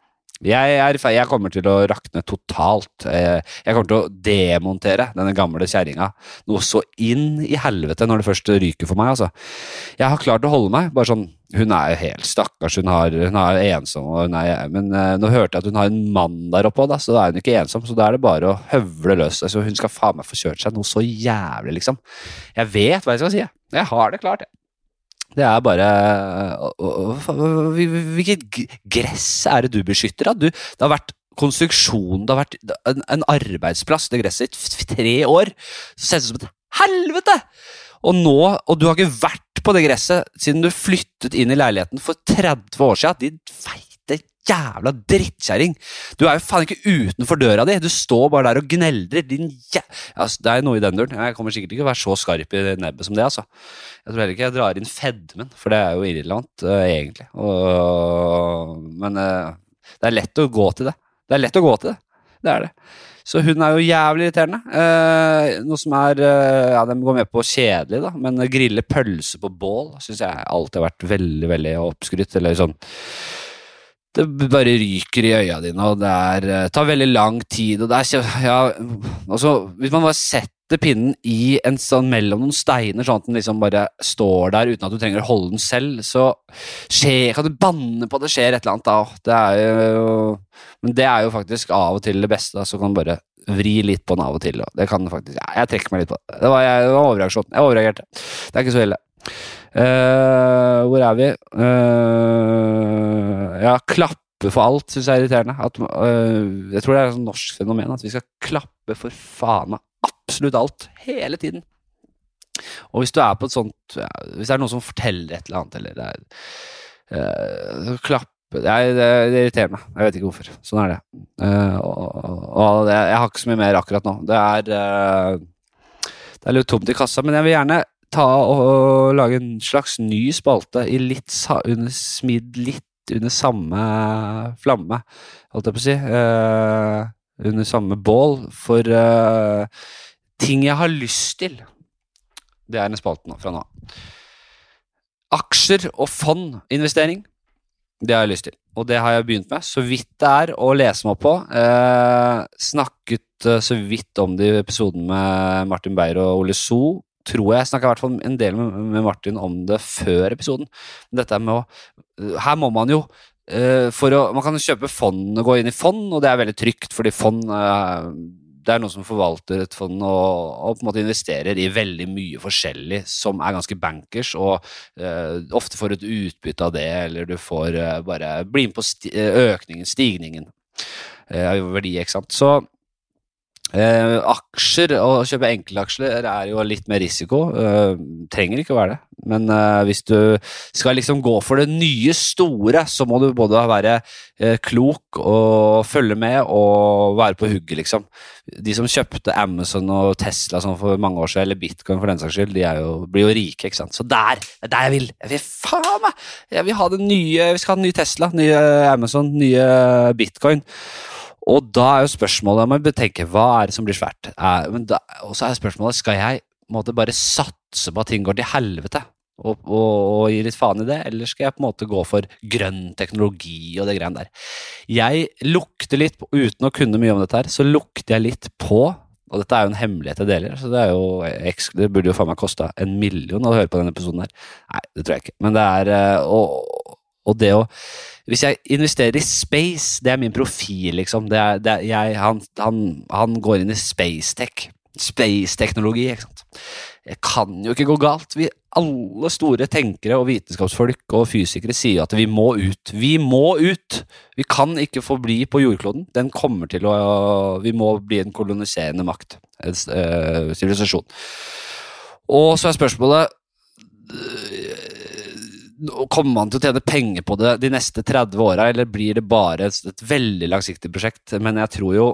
Jeg, er, jeg kommer til å rakne totalt. Eh, Jeg kommer til å demontere denne gamle kjerringa noe så inn i helvete når det først ryker for meg. altså. Jeg har klart å holde meg. bare sånn, Hun er jo helt stakkars, hun, har, hun er ensom, hun er, men eh, nå hørte jeg at hun har en mann der oppe, da, så da er hun ikke ensom. Så da er det bare å høvle løs. altså Hun skal faen meg få kjørt seg noe så jævlig, liksom. Jeg vet hva jeg skal si. Jeg har det klart, jeg. Det er bare å- Hvilket gress er det du beskytter? Du, det har vært konstruksjon, det har vært en, en arbeidsplass, det gresset, i tre år. Så ser det ut som et helvete! Og nå, og du har ikke vært på det gresset siden du flyttet inn i leiligheten for 30 år siden. Din feite jævla drittkjerring! Du er jo faen ikke utenfor døra di! Du står bare der og gneldrer, din jæ... Altså, det er noe i den duren. Jeg kommer sikkert ikke til å være så skarp i nebbet som det, altså. Jeg tror heller ikke jeg drar inn fedmen, for det er jo irrelevant, uh, egentlig. Og, men uh, det er lett å gå til det. Det er lett å gå til det. Det er det. Så hun er jo jævlig irriterende. Eh, noe som er eh, Ja, de går med på kjedelig, da, men grille pølse på bål syns jeg alltid har vært veldig, veldig oppskrytt. Eller sånn Det bare ryker i øya dine, og det er, eh, tar veldig lang tid, og det er Ja, altså, hvis man bare setter pinnen i en sånn mellom noen steiner, sånn at den liksom bare står der uten at du trenger å holde den selv, så skjer, kan du banne på at det skjer et eller annet da. Det er jo Men det er jo faktisk av og til det beste, da, så kan du bare vri litt på den av og til. Og det kan faktisk, ja, jeg trekker meg litt på det. Det var, jeg, det var overreaksjon. Jeg overreagerte. Det er ikke så ille. Eh, hvor er vi? Uh, ja, klappe for alt syns jeg er irriterende. At, uh, jeg tror det er et norsk fenomen at vi skal klappe for faen meg absolutt alt hele tiden. Og hvis du er på et sånt ja, Hvis det er noen som forteller et eller annet, eller det er uh, klappe er, det, det irriterer meg. Jeg vet ikke hvorfor. Sånn er det. Og, og det, jeg har ikke så mye mer akkurat nå. Det er Det er litt tomt i kassa, men jeg vil gjerne ta og, lage en slags ny spalte i litt under, smidd litt under samme flamme, holdt jeg på å si. Uh, under samme bål, for uh, ting jeg har lyst til. Det er en spalte nå, fra nå. Aksjer og fondinvestering. Det har jeg lyst til, og det har jeg begynt med. Så vidt det er å lese meg opp på. Eh, snakket så vidt om det i episoden med Martin Beyer og Ole So. Tror jeg snakka i hvert fall en del med, Martin om det før episoden. Dette med å Her må man jo eh, for å, Man kan kjøpe fond og gå inn i fond, og det er veldig trygt, fordi fond eh, det er noen som forvalter et fond og, og på en måte investerer i veldig mye forskjellig som er ganske bankers, og uh, ofte får et utbytte av det, eller du får uh, bare bli med på sti økningen, stigningen av verdi, ikke sant. Så eh, aksjer, å kjøpe enkeltaksjer er jo litt mer risiko. eh, trenger ikke å være det. Men eh, hvis du skal liksom gå for det nye store, så må du både være eh, klok og følge med og være på hugget, liksom. De som kjøpte Amazon og Tesla sånn for mange år siden, eller Bitcoin for den saks skyld, de jo, blir jo rike, ikke sant. Så der! Det er der jeg vil! Jeg vil faen meg! Jeg vil ha det nye, vi skal ha en ny Tesla, nye Amazon, nye Bitcoin. Og da er jo spørsmålet, om å betenke, hva er det som blir svært? Og så er spørsmålet, skal jeg måte bare satse på at ting går til helvete? Og, og, og gi litt faen i det, eller skal jeg på en måte gå for grønn teknologi og det greiene der? Jeg lukter litt, uten å kunne mye om dette her, så lukter jeg litt på og dette er jo en hemmelighet jeg deler, så det, jo, det burde jo faen meg kosta en million å høre på denne episoden her. Nei, det tror jeg ikke. Men det er eh, Og, og det å Hvis jeg investerer i space, det er min profil, liksom. Det er, det er, jeg, han, han, han går inn i spacetech. Space-teknologi, ikke sant. Det kan jo ikke gå galt. Vi, alle store tenkere og vitenskapsfolk og fysikere sier at vi må ut. Vi må ut! Vi kan ikke forbli på jordkloden. Den kommer til å Vi må bli en koloniserende makt. En sivilisasjon. Øh. Og så er spørsmålet Kommer man til å tjene penger på det de neste 30 åra, eller blir det bare et, veldig langsiktig prosjekt? Men jeg tror jo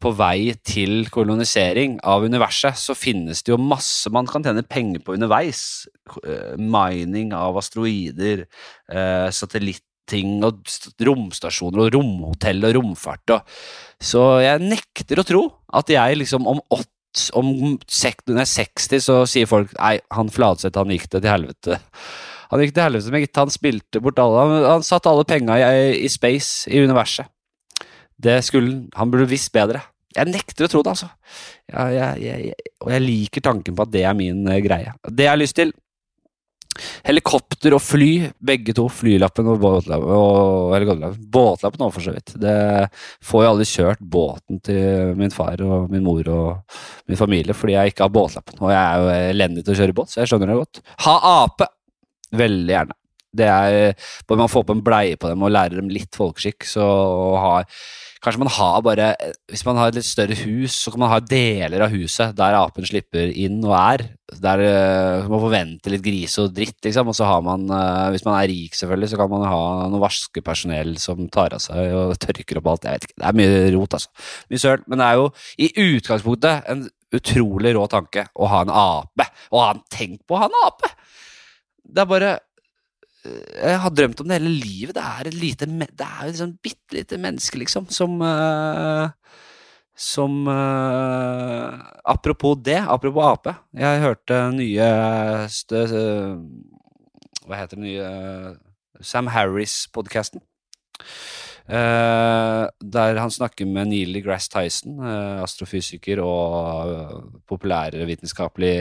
på vei til kolonisering av universet, så finnes det jo masse man kan tjene penger på underveis. Eh, Mining av asteroider, eh, satellitting og romstasjoner og romhotell og romfart og Så jeg nekter å tro at jeg liksom om åtte om sek, når jeg er 60, så sier folk Nei, han Fladseth, han gikk det til helvete. Han gikk til helvete, med gitt han spilte bort alle Han, han satt alle penga i, i space, i universet. Det skulle han. Burde visst bedre. Jeg nekter å tro det, altså. Jeg, jeg, jeg, og jeg liker tanken på at det er min eh, greie. Det jeg har lyst til Helikopter og fly, begge to. Flylappen og båtlappen. Og, eller båtlappen òg, for så vidt. Det får jo aldri kjørt båten til min far og min mor og min familie fordi jeg ikke har båtlappen. Og jeg er jo elendig til å kjøre båt, så jeg skjønner det godt. Ha ape! Veldig gjerne. Det er Bare man får på en bleie på dem og lærer dem litt folkeskikk, så har Kanskje man har bare Hvis man har et litt større hus, så kan man ha deler av huset der apen slipper inn og er. Der eh, man forventer litt grise og dritt, liksom. Og så har man, eh, hvis man er rik, selvfølgelig, så kan man ha noe vaskepersonell som tar av seg og tørker opp alt. Jeg vet ikke. Det er mye rot, altså. Mye søl. Men det er jo i utgangspunktet en utrolig rå tanke å ha en ape. Og han, tenk på å ha en ape! Det er bare jeg har drømt om det hele livet. Det er et lite Det er sånn bitte lite menneske, liksom, som uh, Som uh, Apropos det, apropos ape. Jeg hørte nye stø, Hva heter den nye Sam Harris-podkasten. Eh, der han snakker med Neil Grass Tyson, eh, astrofysiker og eh, populærvitenskapelig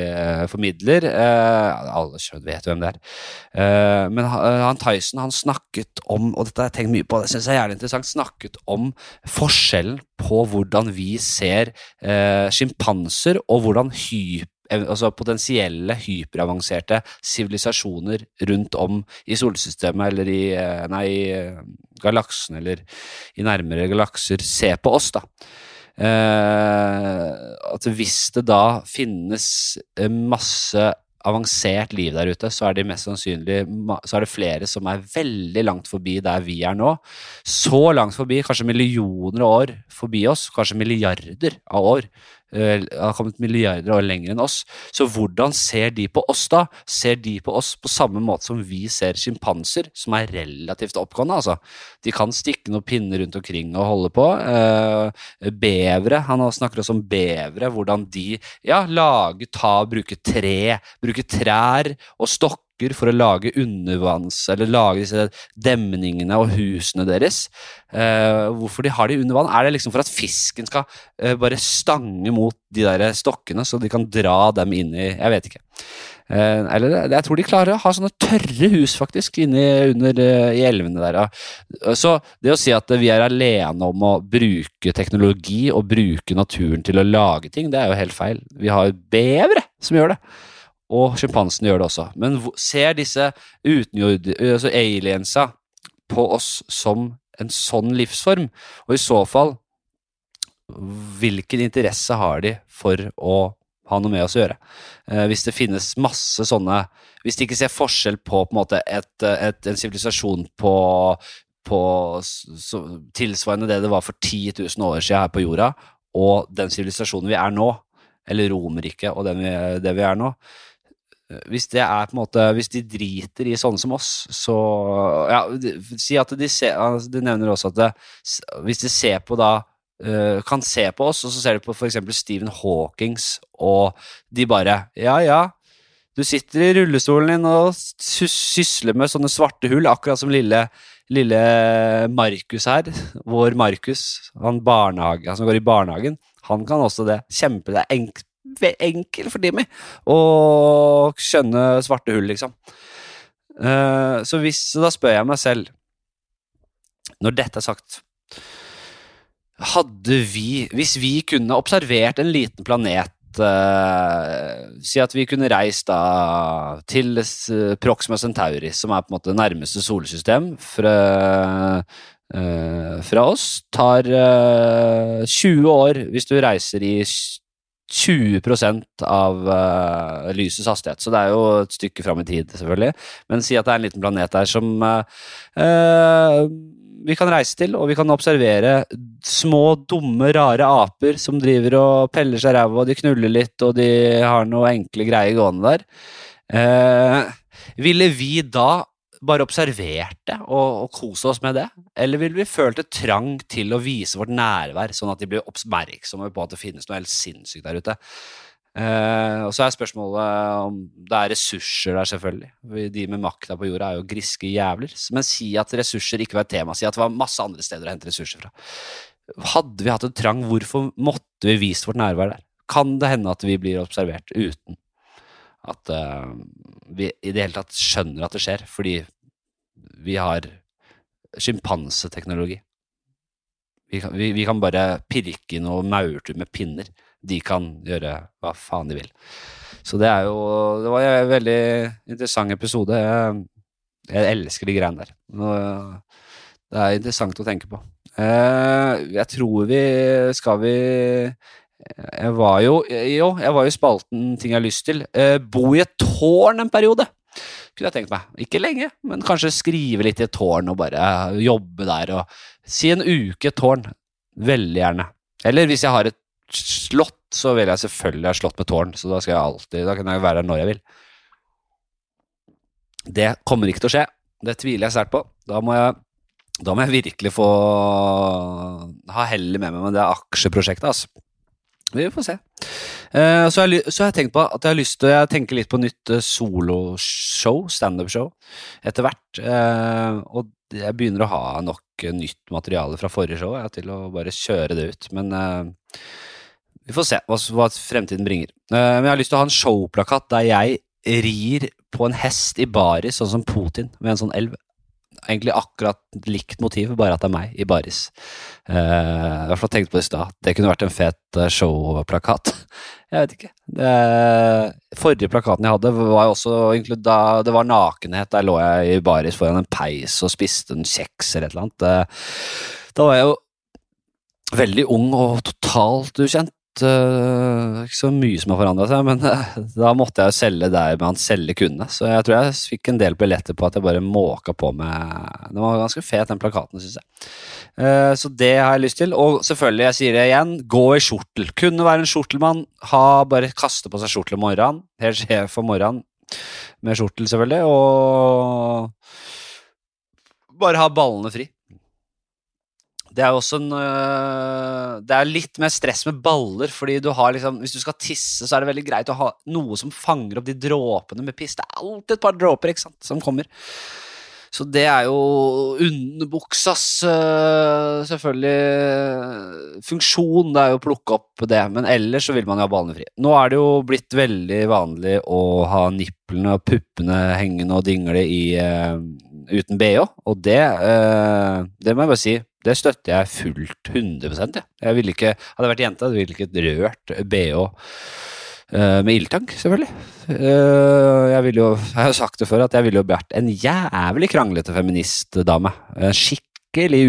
formidler. Alle skjønner, vet hvem det er. Men ha- han Tyson han snakket om, og dette har jeg tenkt mye på, det synes jeg er jævlig interessant, snakket om forskjellen på hvordan vi ser eh, sjimpanser, og hvordan hyp, eh, altså potensielle hyperavanserte sivilisasjoner rundt om i solsystemet eller i, eh, nei, eh, galaksen eller i nærmere galakser se på oss, da. Eh, at hvis det da finnes masse avansert liv der ute, så er det mest sannsynlig så er det flere som er veldig langt forbi der vi er nå. Så langt forbi, kanskje millioner av år forbi oss, kanskje milliarder av år. Eh, har kommet milliarder år lenger enn oss. Så hvordan ser de på oss da? Ser de på oss på samme måte som vi ser sjimpanser, som er relativt oppgående, altså? De kan stikke noen pinner rundt omkring og holde på. Eh, bevere, han snakker også om bevere, hvordan de ja, lage, ta, bruke tre, bruke trær og stokker for å lage undervanns, eller lage disse demningene og husene deres. Eh, hvorfor de har de under vann? Er det liksom for at fisken skal eh, bare stange mot de der stokkene, så de kan dra dem inn i Jeg vet ikke. Eh, eller jeg tror de klarer å ha sånne tørre hus, faktisk, inni under eh, i elvene der. ja. Så det å si at vi er alene om å bruke teknologi og bruke naturen til å lage ting, det er jo helt feil. Vi har bevere som gjør det. Og sjimpansene gjør det også. Men ser disse utenjord... Altså aliensa på oss som en sånn livsform? Og i så fall, hvilken interesse har de for å ha noe med oss å gjøre? Eh, hvis det finnes masse sånne Hvis de ikke ser forskjell på, på en måte et, et, en sivilisasjon på, på så, tilsvarende det det var for 10 000 år siden her på jorda, og den sivilisasjonen vi er nå, eller Romerriket og den vi, det vi er nå, hvis det er på en måte Hvis de driter i sånne som oss, så Ja, de- si at de ser altså, de nevner også at det, hvis de ser på da eh, Kan se på oss, og så ser de på f.eks. Stephen Hawkings, og de bare Ja, ja. Du sitter i rullestolen din og sysler med sånne svarte hull, akkurat som lille, lille Markus her. Vår Markus, han, han som går i barnehagen. Han kan også det. Kjempe, det er enk, enkel for Dimmy å skjønne svarte hull, liksom. Eh, så hvis, så da spør jeg meg selv, når dette er sagt Hadde vi Hvis vi kunne observert en liten planet uh, Si at vi kunne reist da til Proxima Centauri, som er på en måte nærmeste solsystem fra, uh, fra oss. Tar eh, 20 år hvis du reiser i 20 av uh, lysets hastighet, så det er jo et stykke fram i tid, selvfølgelig. Men si at det er en liten planet der som eh, vi kan reise til, og vi kan observere små, dumme, rare aper som driver og peller seg ræva, og de knuller litt, og de har noe enkle greier gående der. Uh, ville vi da bare observert det og, og kose oss med det? Eller ville vi følt et trang til å vise vårt nærvær, sånn at de blir oppmerksomme på at det finnes noe helt sinnssykt der ute? Eh, og så er spørsmålet om det er ressurser der, selvfølgelig. De med makta på jorda er jo griske jævler. Men si at ressurser ikke var et tema. Si at det var masse andre steder å hente ressurser fra. Hadde vi hatt en trang, hvorfor måtte vi vist vårt nærvær der? Kan det hende at vi blir observert uten at uh, vi i det hele tatt skjønner at det skjer? Fordi vi har sjimpanseteknologi. Vi, vi, vi kan bare pirke i og maurtue med pinner. De kan gjøre hva faen de vil. Så det er jo Det var en veldig interessant episode. Jeg, jeg elsker de greiene der. Det er interessant å tenke på. Eh, jeg tror vi Skal vi Jeg var jo Jo, jeg var jo i spalten Ting jeg har lyst til. Eh, bo i et tårn en periode. Kunne jeg tenkt meg. Ikke lenge, men kanskje skrive litt i et tårn og bare jobbe der og Si en uke tårn. Veldig gjerne. Eller hvis jeg har et slott, så vil jeg selvfølgelig ha slott med tårn, så da skal jeg alltid Da kan jeg være der når jeg vil. Det kommer ikke til å skje. Det tviler jeg sterkt på. Da må jeg, da må jeg virkelig få ha hellet med meg med det aksjeprosjektet, altså. Vi får se. Uh, så, jeg, så jeg tenkt på at jeg har lyst til Jeg tenker litt på nytt eh, soloshow, standup-show, etter hvert. Uh, og jeg begynner å ha nok nytt materiale fra forrige show jeg, til å bare kjøre det ut. Men vi får se hva, hva fremtiden bringer. Men jeg har lyst til å ha en showplakat der jeg rir på en hest i baris, sånn som Putin, ved en sånn elv. Egentlig akkurat likt motiv, bare at det er meg i baris. Uh, I tenkte på det i stad. Det kunne vært en fet eh, showplakat. Jeg vet ikke. Det, forrige plakaten jeg hadde, var også da det var nakenhet. Der lå jeg i baris foran en peis og spiste en kjeks eller et eller annet. Eh, Da var jeg jo veldig ung og totalt ukjent. Eh, ikke så mye som har forandra seg, men uh, da måtte jeg jo selge der man selge kunne. Så jeg tror jeg fikk en del billetter på at jeg bare måka på med Den var ganske fet, den plakaten, syns jeg. Uh, Så det har jeg lyst til. Og selvfølgelig, jeg sier det igjen, gå i skjortel. Kunne være en skjortelmann. Ha, bare kaste på seg skjortel om morgenen. Helt sjef om morgenen med skjortel, selvfølgelig. Og bare ha ballene fri. Det er også en øh, Det er litt mer stress med baller, fordi du har liksom Hvis du skal tisse, så er det veldig greit å ha noe som fanger opp de dråpene med piss. Det er alltid et par dråper ikke sant, som kommer. Så det er jo underbuksas øh, selvfølgelig funksjon. Det er jo å plukke opp det, men ellers så vil man jo ha ballene fri. Nå er det jo blitt veldig vanlig å ha nipplene og puppene hengende og dingle i øh, uten bh, og det, eh, det må jeg bare si. Det støtter jeg fullt 100 ja. jeg ville ikke, Hadde jeg vært jente, hadde jeg ikke rørt bh eh, med ildtank, selvfølgelig. Eh, jeg jo, jeg har sagt det før, at jeg ville jo vært en jævlig kranglete feministdame. Skikkelig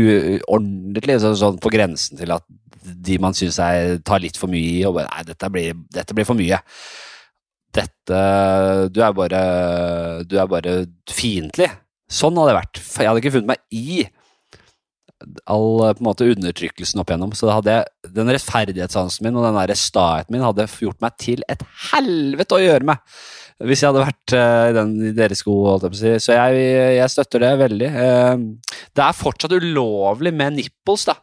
ordentlig sånn, sånn på grensen til at de man syns tar litt for mye i, og bare Nei, dette blir, dette blir for mye. Dette Du er bare Du er bare fiendtlig. Sånn hadde jeg vært. Jeg hadde ikke funnet meg i all eh, på en måte undertrykkelsen opp igjennom. Så hadde den rettferdighetssansen min og den der staeten min hadde gjort meg til et helvete å gjøre med. Hvis jeg hadde vært eh, i, den, i deres sko, holdt jeg på å si. Så jeg, jeg støtter det veldig. Eh, det er fortsatt ulovlig med nipples, da.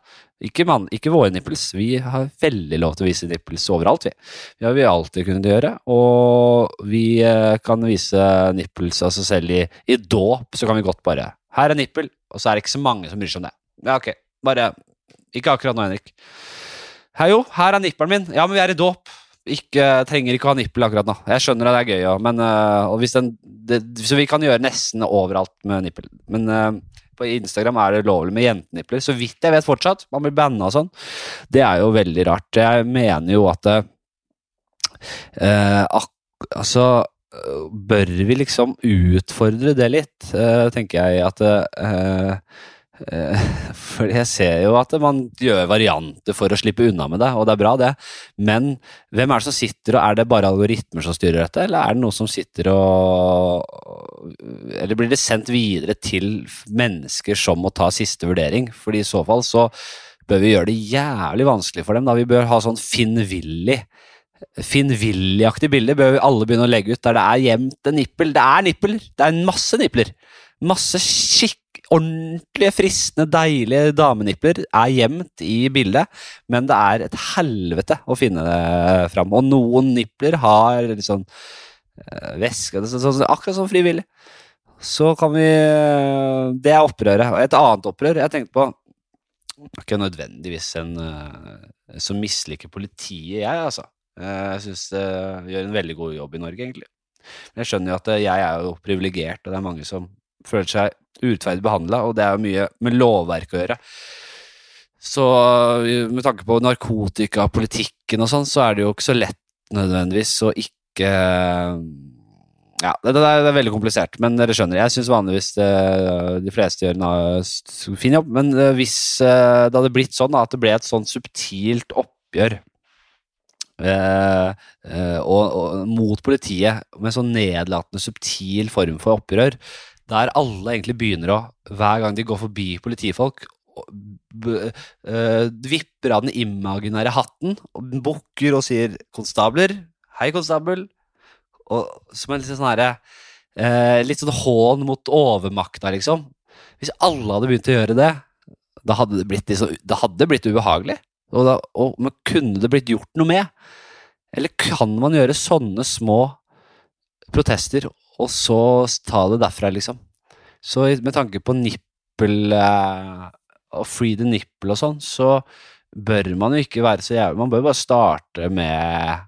Ikke, man, ikke våre nipples. Vi har veldig lov til å vise nipples overalt, vi. Det har vi alltid kunnet gjøre. Og vi eh, kan vise nipples altså selv i, i dåp, så kan vi godt bare Her er nippel, og så er det ikke så mange som bryr seg om det. Ja, ok. Bare Ikke akkurat nå, Henrik. Hei jo, her er nippelen min. Ja, men vi er i dåp. Ikke, trenger ikke å ha nippel akkurat nå. Jeg skjønner at det er gøy, ja, men hvis den, det, Så vi kan gjøre nesten overalt med nippel. Men uh, på Instagram er det lovlig med jentenipler, så vidt jeg vet fortsatt. Man blir banna og sånn. Det er jo veldig rart. Jeg mener jo at øh, ak, Altså Bør vi liksom utfordre det litt, uh, tenker jeg at Eh, For jeg ser jo at man gjør varianter for å slippe unna med det, og det er bra, det. Men hvem er det som sitter, og er det bare algoritmer som styrer dette, eller er det noe som sitter og Eller blir det sendt videre til mennesker som må ta siste vurdering? Fordi i så fall så bør vi gjøre det jævlig vanskelig for dem. da Vi bør ha sånn Finn Willy. Finn Willy-aktig bilde bør vi alle begynne å legge ut, der det er gjemt en nippel. Det er nippel, Det er masse nipler. Masse skikk, ordentlige, fristende, deilige damenipler er gjemt i bildet, men det er et helvete å finne det fram. Og noen nipler har litt sånn eh, væske, sånn, sånn, akkurat som frivillig. Så kan vi Det er opprøret. Et annet opprør jeg tenkte på Ikke nødvendigvis en eh, som misliker politiet, jeg, altså. Eh, Jeg syns det gjør en veldig god jobb i Norge, egentlig. Men jeg skjønner jo at eh, jeg er jo privilegert, og det er mange som føler seg urettferdig behandla, og det er jo mye med lovverk å gjøre. Så med tanke på narkotikapolitikken og sånn, så er det jo ikke så lett nødvendigvis å ikke Ja, det, det, er, det er veldig komplisert, men dere skjønner. Jeg syns vanligvis det, de fleste gjør en fin jobb, men eh, hvis eh, det hadde blitt sånn at det ble et sånn subtilt oppgjør eh, eh, og, og, mot politiet med sånn nedlatende, subtil form for opprør, der alle egentlig begynner å, hver gang de går forbi politifolk, eh, vipper av den imaginære hatten, og bukker og sier 'konstabler', 'hei, konstabel', og som en litt sånn herre eh, Litt sånn hån mot overmakta, liksom. Hvis alle hadde begynt å gjøre det, da hadde det blitt, liksom, det hadde blitt ubehagelig. Og, da, og men kunne det blitt gjort noe med? Eller kan man gjøre sånne små protester, og så ta det derfra, liksom? Så med tanke på nippel eh, og free the nipple og sånn, så bør man jo ikke være så jævlig Man bør bare starte med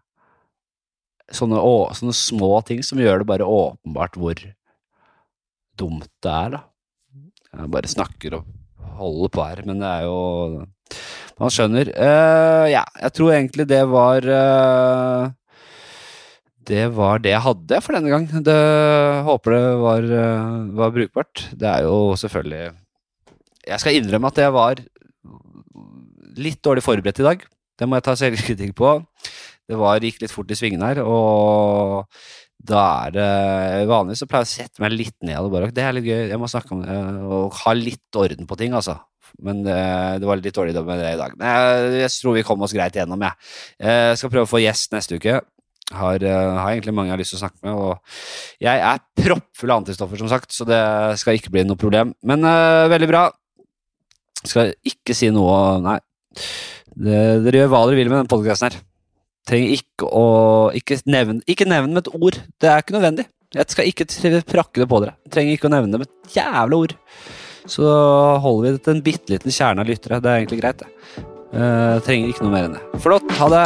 sånne, å, sånne små ting som gjør det bare åpenbart hvor dumt det er, da. Jeg bare snakker og holder på her, men det er jo Man skjønner. Uh, ja, jeg tror egentlig det var eh, Det var det jeg hadde for denne gang. Det, håper det var, eh, var brukbart. Det er jo selvfølgelig Jeg skal innrømme at jeg var litt dårlig forberedt i dag. Det må jeg ta selvkritikk på. Det var, gikk litt fort i svingene her, og da er det Vanligvis så pleier jeg å sette meg litt ned bare Det er litt gøy, jeg må snakke om det, og ha litt orden på ting, altså. Men det, det var litt dårlig med det i dag. Men jeg, jeg tror vi kom oss greit gjennom, jeg. Jeg skal prøve å få gjest neste uke. Har, eh, har egentlig mange jeg har lyst til å snakke med, og jeg er proppfull av antistoffer, som sagt, så det skal ikke bli noe problem. Men uh, veldig bra. Skal ikke si noe Nei. Det, dere gjør hva dere vil med denne podkasten her. Trenger ikke å ikke nevne, ikke nevne med et ord. Det er ikke nødvendig. Jeg skal ikke prakke det på dere. Trenger ikke å nevne det med et jævla ord. Så holder vi det til en bitte liten kjerne av lyttere. Det er egentlig greit, det. Uh, trenger ikke noe mer enn det. Flott. Ha det.